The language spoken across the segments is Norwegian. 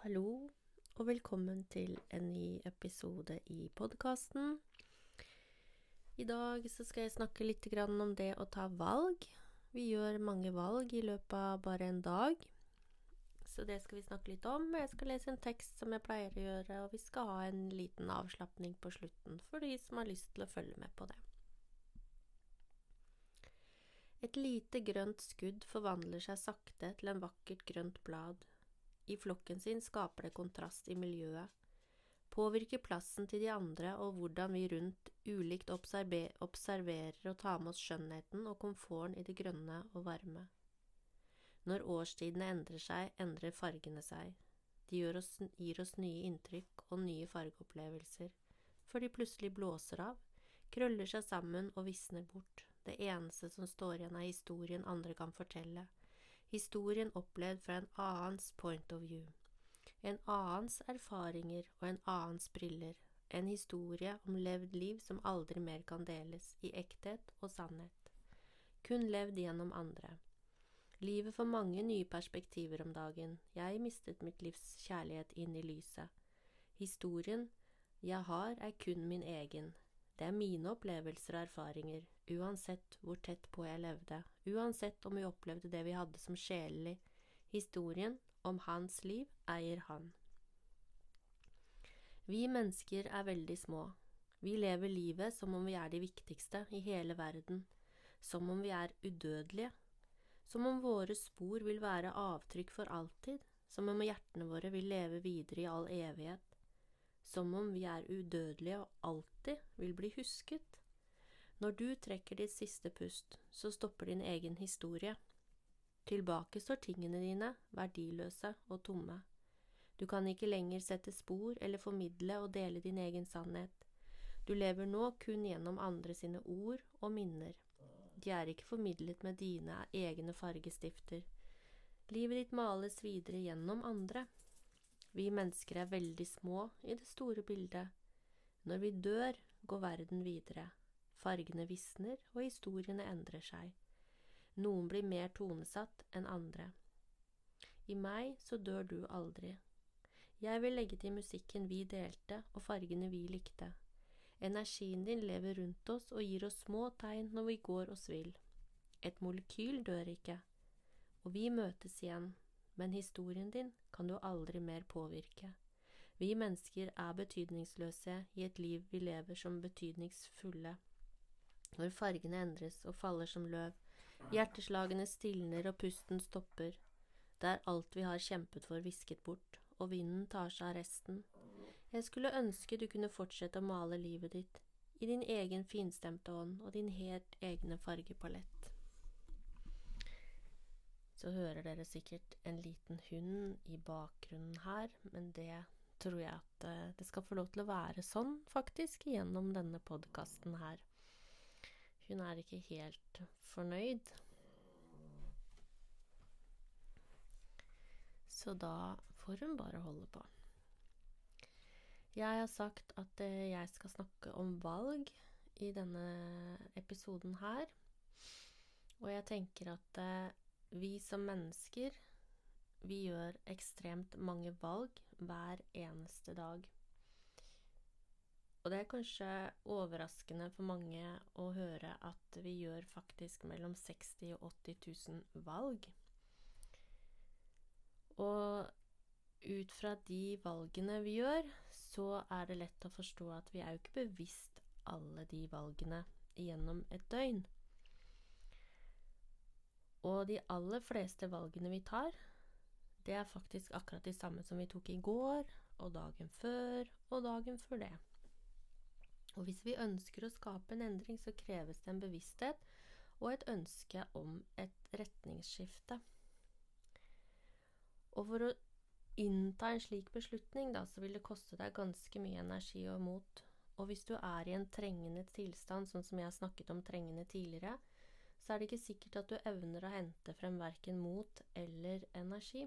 Hallo, og velkommen til en ny episode i podkasten. I dag så skal jeg snakke litt om det å ta valg. Vi gjør mange valg i løpet av bare en dag, så det skal vi snakke litt om. Jeg skal lese en tekst som jeg pleier å gjøre, og vi skal ha en liten avslapning på slutten for de som har lyst til å følge med på det. Et lite grønt skudd forvandler seg sakte til en vakkert grønt blad. I flokken sin skaper det kontrast i miljøet, påvirker plassen til de andre og hvordan vi rundt ulikt observerer og tar med oss skjønnheten og komforten i det grønne og varme. Når årstidene endrer seg, endrer fargene seg. De oss, gir oss nye inntrykk og nye fargeopplevelser, før de plutselig blåser av, krøller seg sammen og visner bort. Det eneste som står igjen, er historien andre kan fortelle, historien opplevd fra en annens point of view, en annens erfaringer og en annens briller, en historie om levd liv som aldri mer kan deles, i ekthet og sannhet, kun levd gjennom andre. Livet får mange nye perspektiver om dagen, jeg mistet mitt livs kjærlighet inn i lyset. Historien jeg har, er kun min egen, det er mine opplevelser og erfaringer, uansett hvor tett på jeg levde, uansett om vi opplevde det vi hadde som sjelelig. Historien om hans liv eier han. Vi mennesker er veldig små. Vi lever livet som om vi er de viktigste i hele verden, som om vi er udødelige, som om våre spor vil være avtrykk for alltid, som om hjertene våre vil leve videre i all evighet, som om vi er udødelige og alltid vil bli husket. Når du trekker ditt siste pust, så stopper din egen historie. Tilbake står tingene dine, verdiløse og tomme. Du kan ikke lenger sette spor eller formidle og dele din egen sannhet. Du lever nå kun gjennom andre sine ord og minner. De er ikke formidlet med dine egne fargestifter. Livet ditt males videre gjennom andre. Vi mennesker er veldig små i det store bildet. Når vi dør, går verden videre. Fargene visner, og historiene endrer seg. Noen blir mer tonesatt enn andre. I meg så dør du aldri. Jeg vil legge til musikken vi delte, og fargene vi likte. Energien din lever rundt oss og gir oss små tegn når vi går oss vill. Et molekyl dør ikke, og vi møtes igjen, men historien din kan du aldri mer påvirke. Vi mennesker er betydningsløse i et liv vi lever som betydningsfulle når fargene endres og faller som løv, hjerteslagene stilner og pusten stopper, det er alt vi har kjempet for visket bort, og vinden tar seg av resten. Jeg skulle ønske du kunne fortsette å male livet ditt, i din egen finstemte ånd og din helt egne fargepalett. Så hører dere sikkert en liten hund i bakgrunnen her, men det tror jeg at eh, det skal få lov til å være sånn, faktisk, gjennom denne podkasten her. Hun er ikke helt fornøyd. Så da får hun bare holde på. Jeg har sagt at eh, jeg skal snakke om valg i denne episoden her. Og jeg tenker at eh, vi som mennesker, vi gjør ekstremt mange valg hver eneste dag. Og det er kanskje overraskende for mange å høre at vi gjør faktisk mellom 60 og 80 000 valg. Og ut fra de valgene vi gjør, så er det lett å forstå at vi er jo ikke bevisst alle de valgene gjennom et døgn. Og de aller fleste valgene vi tar, det er faktisk akkurat de samme som vi tok i går, og dagen før, og dagen før det. Og hvis vi ønsker å skape en endring, så kreves det en bevissthet og et ønske om et retningsskifte. Og for å innta en slik beslutning, da, så vil det koste deg ganske mye energi og mot. Og hvis du er i en trengende tilstand, sånn som jeg har snakket om trengende tidligere, så er det ikke sikkert at du evner å hente frem verken mot eller energi.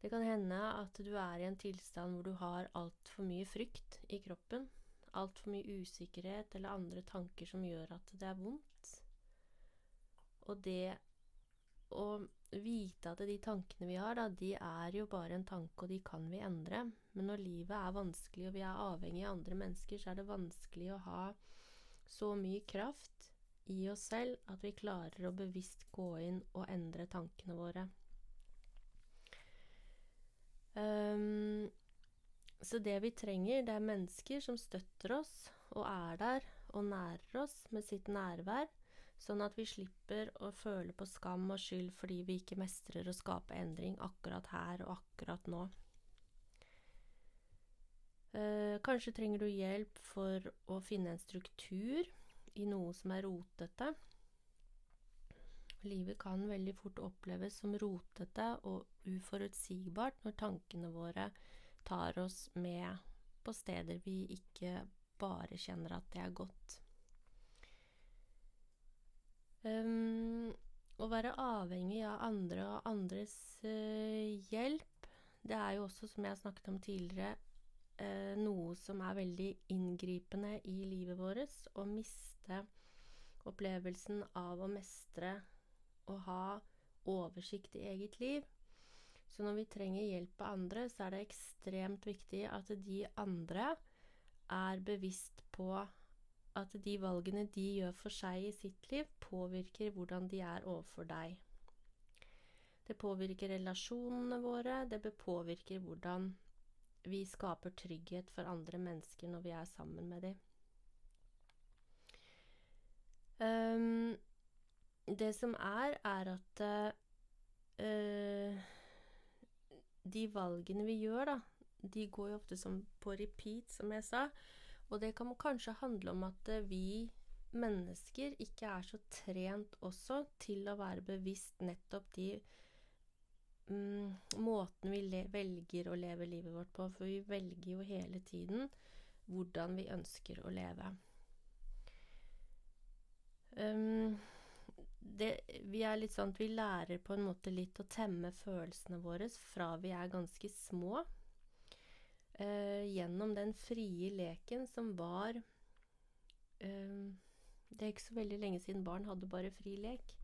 Det kan hende at du er i en tilstand hvor du har altfor mye frykt i kroppen, altfor mye usikkerhet eller andre tanker som gjør at det er vondt. Og det å vite at de tankene vi har, da, de er jo bare en tanke, og de kan vi endre. Men når livet er vanskelig, og vi er avhengig av andre mennesker, så er det vanskelig å ha så mye kraft i oss selv at vi klarer å bevisst gå inn og endre tankene våre. Um, så det vi trenger, det er mennesker som støtter oss og er der og nærer oss med sitt nærvær, sånn at vi slipper å føle på skam og skyld fordi vi ikke mestrer å skape endring akkurat her og akkurat nå. Uh, kanskje trenger du hjelp for å finne en struktur i noe som er rotete. Livet kan veldig fort oppleves som rotete og uforutsigbart når tankene våre tar oss med på steder vi ikke bare kjenner at det er godt. Um, å være avhengig av andre og andres uh, hjelp, det er jo også, som jeg snakket om tidligere, uh, noe som er veldig inngripende i livet vårt. Å miste opplevelsen av å mestre og ha oversikt i eget liv. Så når vi trenger hjelp av andre, så er det ekstremt viktig at de andre er bevisst på at de valgene de gjør for seg i sitt liv, påvirker hvordan de er overfor deg. Det påvirker relasjonene våre, det påvirker hvordan vi skaper trygghet for andre mennesker når vi er sammen med dem. Um, det som er, er at uh, de valgene vi gjør, da, de går jo ofte som på repeat, som jeg sa. Og det kan kanskje handle om at eh, vi mennesker ikke er så trent også til å være bevisst nettopp de mm, måten vi velger å leve livet vårt på. For vi velger jo hele tiden hvordan vi ønsker å leve. Um, det, vi er litt sånn at vi lærer på en måte litt å temme følelsene våre fra vi er ganske små Uh, gjennom den frie leken som var uh, Det er ikke så veldig lenge siden barn hadde bare fri lek.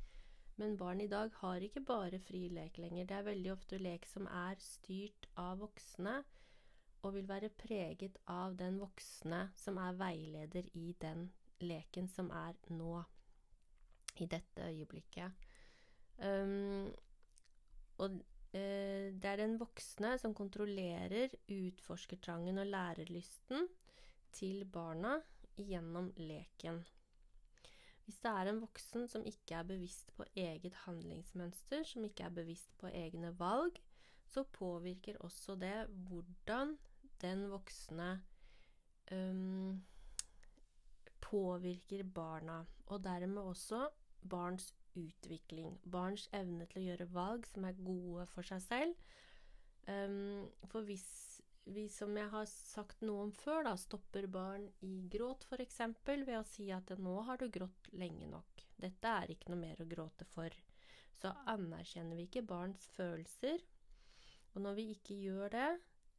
Men barn i dag har ikke bare fri lek lenger. Det er veldig ofte lek som er styrt av voksne, og vil være preget av den voksne som er veileder i den leken som er nå, i dette øyeblikket. Um, og uh, det er den voksne som kontrollerer utforskertrangen og lærelysten til barna gjennom leken. Hvis det er en voksen som ikke er bevisst på eget handlingsmønster, som ikke er bevisst på egne valg, så påvirker også det hvordan den voksne um, påvirker barna, og dermed også barns utvikling. Barns evne til å gjøre valg som er gode for seg selv. Um, for hvis vi, som jeg har sagt noe om før, da, stopper barn i gråt f.eks. ved å si at 'nå har du grått lenge nok'. Dette er ikke noe mer å gråte for. Så anerkjenner vi ikke barns følelser. Og når vi ikke gjør det,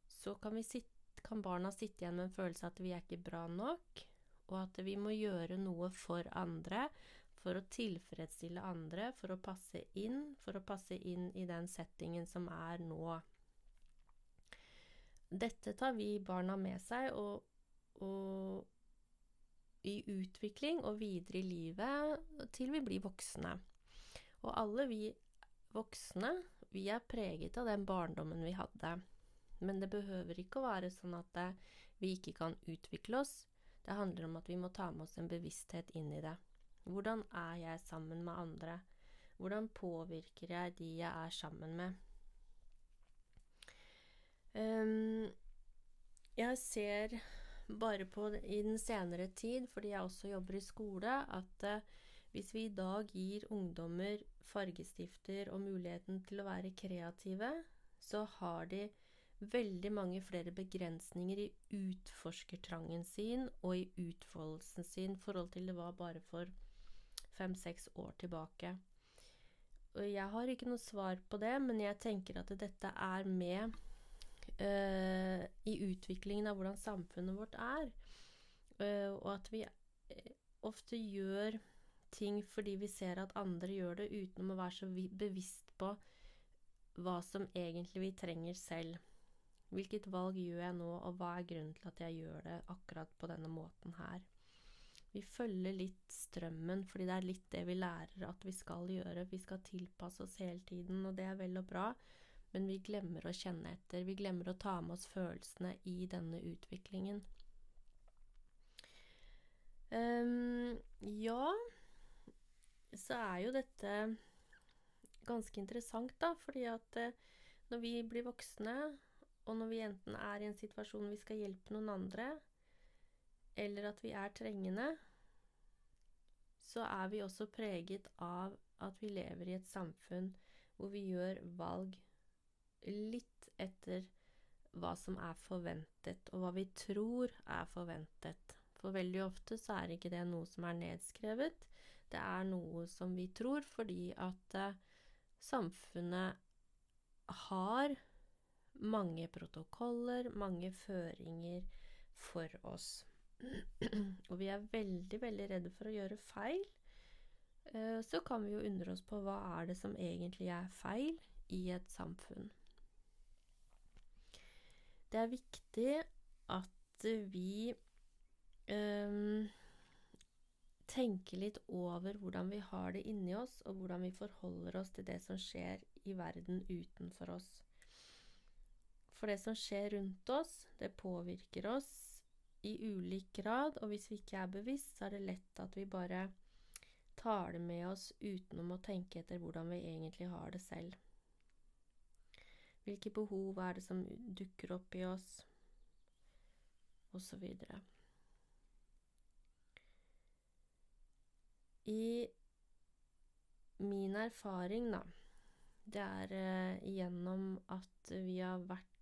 så kan, sitte, kan barna sitte igjen med en følelse at vi er ikke bra nok, og at vi må gjøre noe for andre for å tilfredsstille andre, for å passe inn, for å passe inn i den settingen som er nå. Dette tar vi barna med seg og, og i utvikling og videre i livet til vi blir voksne. Og alle vi voksne, vi er preget av den barndommen vi hadde. Men det behøver ikke å være sånn at vi ikke kan utvikle oss. Det handler om at vi må ta med oss en bevissthet inn i det. Hvordan er jeg sammen med andre? Hvordan påvirker jeg de jeg er sammen med? Um, jeg ser bare på i den senere tid, fordi jeg også jobber i skole, at uh, hvis vi i dag gir ungdommer fargestifter og muligheten til å være kreative, så har de veldig mange flere begrensninger i utforskertrangen sin og i utfoldelsen sin i forhold til det var bare for fem-seks år tilbake. Jeg har ikke noe svar på det, men jeg tenker at dette er med uh, i utviklingen av hvordan samfunnet vårt er. Uh, og at vi eh, ofte gjør ting fordi vi ser at andre gjør det, uten å være så bevisst på hva som egentlig vi trenger selv. Hvilket valg gjør jeg nå, og hva er grunnen til at jeg gjør det akkurat på denne måten her? Vi følger litt strømmen, fordi det er litt det vi lærer at vi skal gjøre. Vi skal tilpasse oss hele tiden, og det er vel og bra, men vi glemmer å kjenne etter. Vi glemmer å ta med oss følelsene i denne utviklingen. Um, ja, så er jo dette ganske interessant, da, fordi at uh, når vi blir voksne, og når vi enten er i en situasjon vi skal hjelpe noen andre, eller at vi er trengende, så er vi også preget av at vi lever i et samfunn hvor vi gjør valg litt etter hva som er forventet, og hva vi tror er forventet. For veldig ofte så er ikke det noe som er nedskrevet, det er noe som vi tror fordi at uh, samfunnet har mange protokoller, mange føringer for oss. Og vi er veldig, veldig redde for å gjøre feil, eh, så kan vi jo undre oss på hva er det som egentlig er feil i et samfunn. Det er viktig at vi um, tenker litt over hvordan vi har det inni oss, og hvordan vi forholder oss til det som skjer i verden utenfor oss. For det som skjer rundt oss, det påvirker oss i ulik grad, og hvis vi ikke er bevisst, så er det lett at vi bare tar det med oss utenom å tenke etter hvordan vi egentlig har det selv. Hvilke behov er det som dukker opp i oss, og så videre. I min erfaring, da, det er uh, gjennom at vi har vært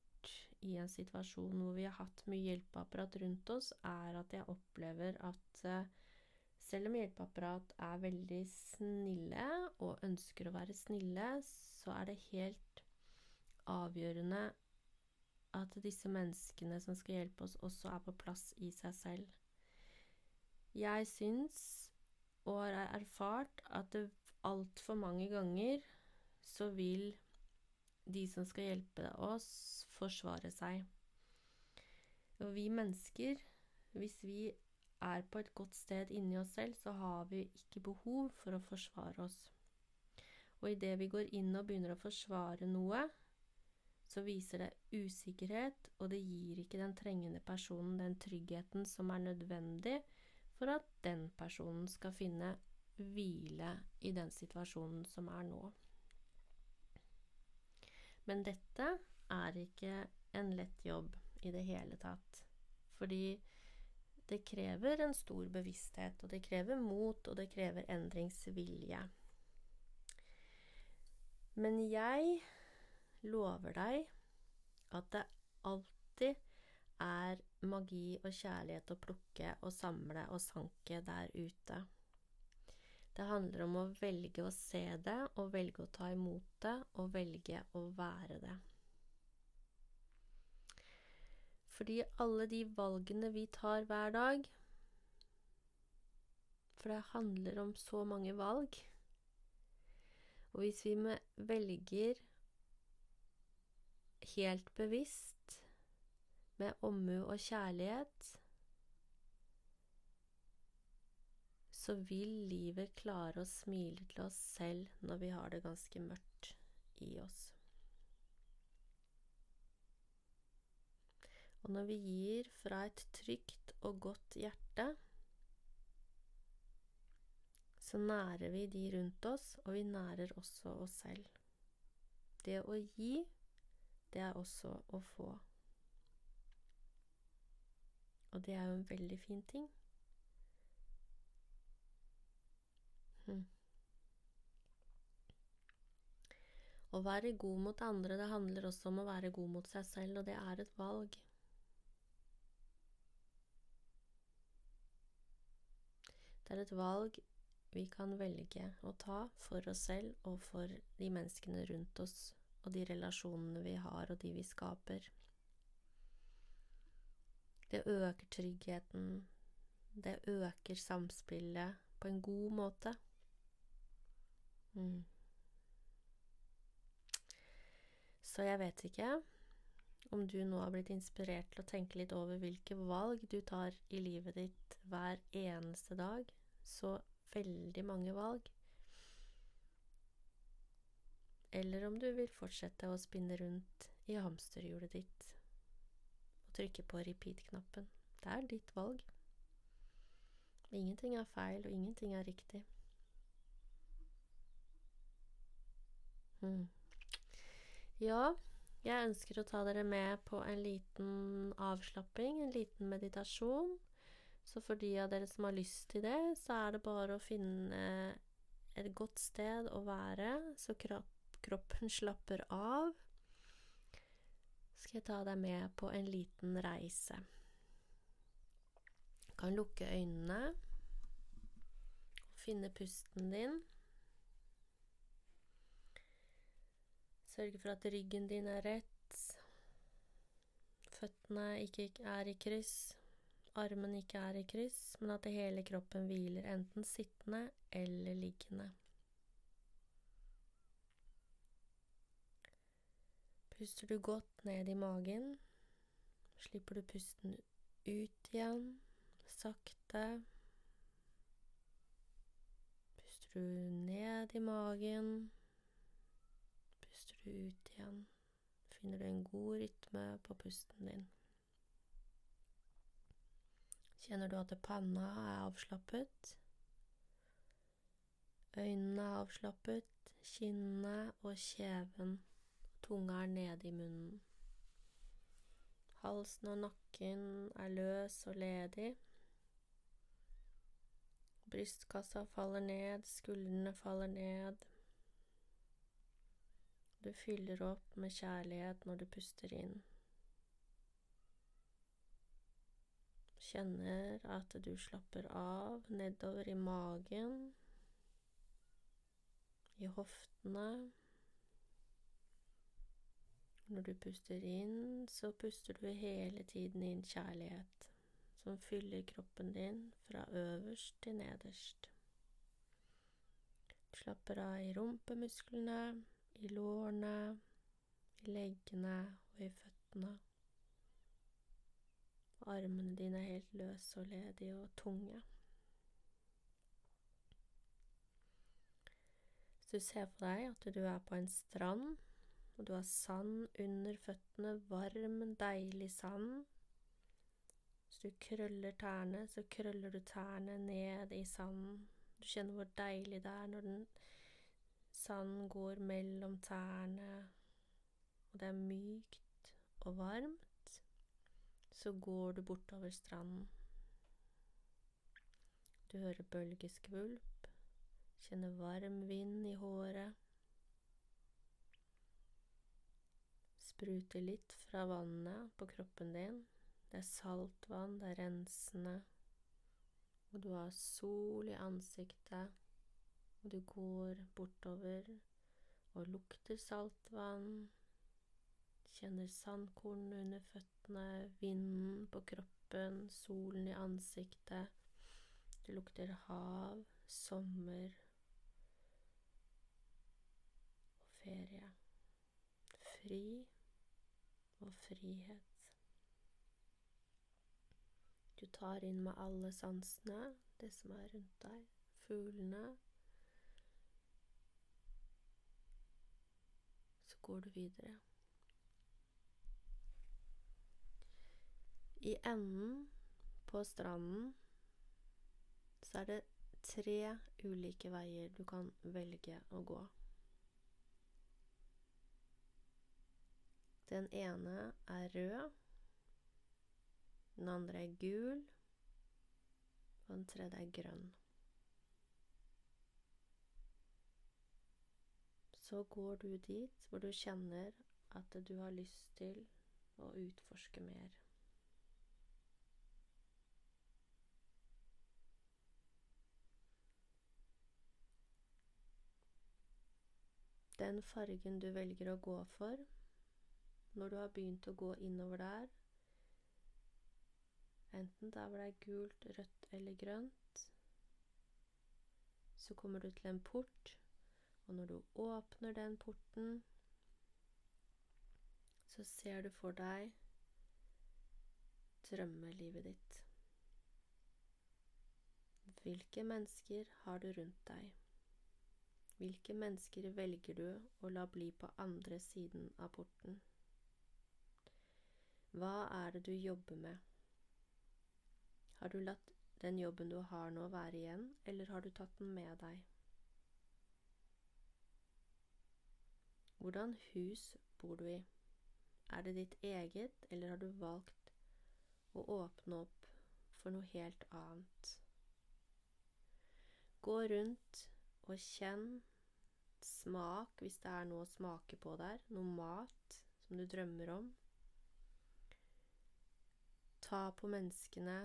i en situasjon hvor vi har hatt mye hjelpeapparat rundt oss, er at jeg opplever at uh, selv om hjelpeapparat er veldig snille og ønsker å være snille, så er det helt avgjørende at disse menneskene som skal hjelpe oss, også er på plass i seg selv. Jeg syns, og har erfart, at altfor mange ganger så vil de som skal hjelpe oss, forsvare seg. Og vi mennesker, hvis vi er på et godt sted inni oss selv, så har vi ikke behov for å forsvare oss. Og idet vi går inn og begynner å forsvare noe, så viser det usikkerhet, og det gir ikke den trengende personen den tryggheten som er nødvendig for at den personen skal finne hvile i den situasjonen som er nå. Men dette er ikke en lett jobb i det hele tatt. Fordi det krever en stor bevissthet, og det krever mot, og det krever endringsvilje. Men jeg lover deg at det alltid er magi og kjærlighet å plukke og samle og sanke der ute. Det handler om å velge å se det, og velge å ta imot det, og velge å være det. Fordi alle de valgene vi tar hver dag For det handler om så mange valg. Og hvis vi velger helt bevisst, med omhu og kjærlighet, så vil livet klare å smile til oss selv når vi har det ganske mørkt i oss. Og når vi gir fra et trygt og godt hjerte, så nærer vi de rundt oss, og vi nærer også oss selv. Det å gi, det er også å få. Og det er jo en veldig fin ting. Mm. Å være god mot andre, det handler også om å være god mot seg selv, og det er et valg. Det er et valg vi kan velge å ta for oss selv og for de menneskene rundt oss, og de relasjonene vi har, og de vi skaper. Det øker tryggheten, det øker samspillet på en god måte. Mm. Så jeg vet ikke om du nå har blitt inspirert til å tenke litt over hvilke valg du tar i livet ditt hver eneste dag. Så veldig mange valg. Eller om du vil fortsette å spinne rundt i hamsterhjulet ditt og trykke på repeat-knappen. Det er ditt valg. Ingenting er feil, og ingenting er riktig. Hmm. Ja, jeg ønsker å ta dere med på en liten avslapping, en liten meditasjon. Så for de av dere som har lyst til det, så er det bare å finne et godt sted å være, så kroppen slapper av. Skal jeg ta deg med på en liten reise. Du kan lukke øynene finne pusten din. Sørge for at ryggen din er rett, føttene ikke er i kryss, armen ikke er i kryss, men at hele kroppen hviler, enten sittende eller liggende. Puster du godt ned i magen, slipper du pusten ut igjen, sakte. Puster du ned i magen ut igjen. Finner du en god rytme på pusten din. Kjenner du at panna er avslappet? Øynene er avslappet, kinnene og kjeven. Tunga er nede i munnen. Halsen og nakken er løs og ledig. Brystkassa faller ned, skuldrene faller ned. Du fyller opp med kjærlighet når du puster inn. Kjenner at du slapper av nedover i magen, i hoftene. Når du puster inn, så puster du hele tiden inn kjærlighet, som fyller kroppen din fra øverst til nederst. Du slapper av i rumpemusklene i lårene, i leggene og i føttene. Armene dine er helt løse og ledige og tunge. Hvis du ser for deg at du er på en strand, og du har sand under føttene, varm, deilig sand Hvis du krøller tærne, så krøller du tærne ned i sanden. Du kjenner hvor deilig det er når den Sand går mellom tærne, og det er mykt og varmt. Så går du bortover stranden. Du hører bølgeskvulp, kjenner varm vind i håret. Spruter litt fra vannet på kroppen din. Det er saltvann, det er rensende, og du har sol i ansiktet og du går bortover og lukter saltvann, kjenner sandkornene under føttene, vinden på kroppen, solen i ansiktet. Det lukter hav, sommer og ferie. Fri og frihet. Du tar inn med alle sansene, det som er rundt deg, fuglene, går du videre. I enden på stranden så er det tre ulike veier du kan velge å gå. Den ene er rød, den andre er gul, og den tredje er grønn. Så går du dit hvor du kjenner at du har lyst til å utforske mer. Den fargen du velger å gå for når du har begynt å gå innover der, enten der hvor det er gult, rødt eller grønt, så kommer du til en port og når du åpner den porten, så ser du for deg drømmelivet ditt. Hvilke mennesker har du rundt deg? Hvilke mennesker velger du å la bli på andre siden av porten? Hva er det du jobber med? Har du latt den jobben du har nå, være igjen, eller har du tatt den med deg? Hvordan hus bor du i? Er det ditt eget, eller har du valgt å åpne opp for noe helt annet? Gå rundt og kjenn, smak hvis det er noe å smake på der, noe mat som du drømmer om. Ta på menneskene,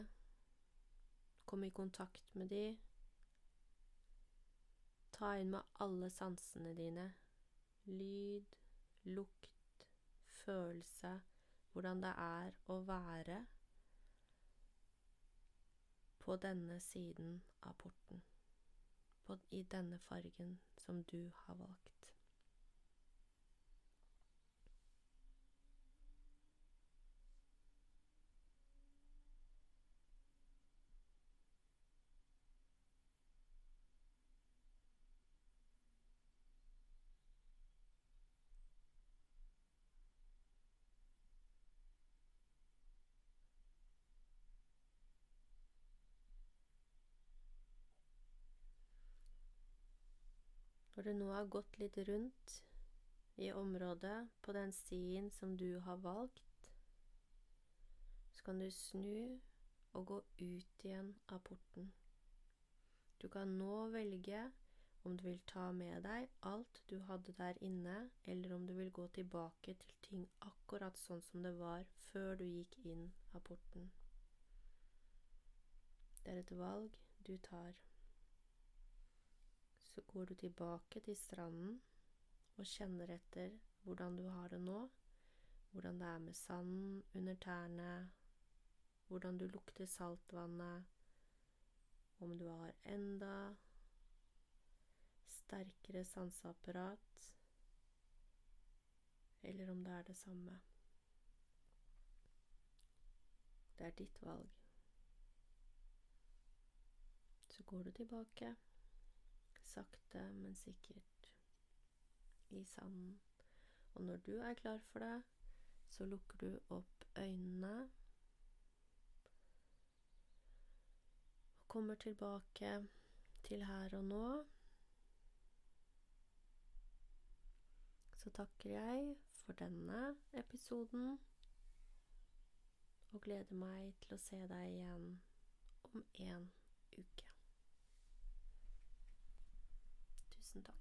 kom i kontakt med de. Ta inn med alle sansene dine. Lyd, lukt, følelse, hvordan det er å være på denne siden av porten på, i denne fargen som du har valgt. Når du nå har gått litt rundt i området på den stien som du har valgt, så kan du snu og gå ut igjen av porten. Du kan nå velge om du vil ta med deg alt du hadde der inne, eller om du vil gå tilbake til ting akkurat sånn som det var før du gikk inn av porten. Det er et valg du tar så går du tilbake til stranden og kjenner etter hvordan du har det nå, hvordan det er med sanden under tærne, hvordan du lukter saltvannet, om du har enda sterkere sanseapparat, eller om det er det samme. Det er ditt valg. Så går du tilbake sakte, men sikkert i sanden. Og når du er klar for det, så lukker du opp øynene og kommer tilbake til her og nå. Så takker jeg for denne episoden og gleder meg til å se deg igjen om en uke. Tusen takk.